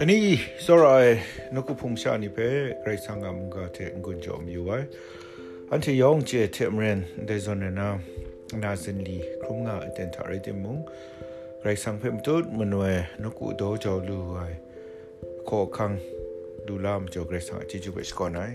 တနီစောရနကုဖုံရှာနိပေဂရိတ်ဆန်ကမုန်ကတဲ့ငွန်ကြောမြူဝိုင်အန်တီယောင်ချေတေမရန်ဒေဇွန်နာနာဇင်လီခရုငါအတန်တာရတဲ့မုန်ဂရိတ်ဆန်ဖက်မတုမနွေနကုဒေါ်ကြောလူဝိုင်ခေါခန်းဒူလာမ်ကြောဂရိတ်ဆန်အချီချူပဲစကောနိုင်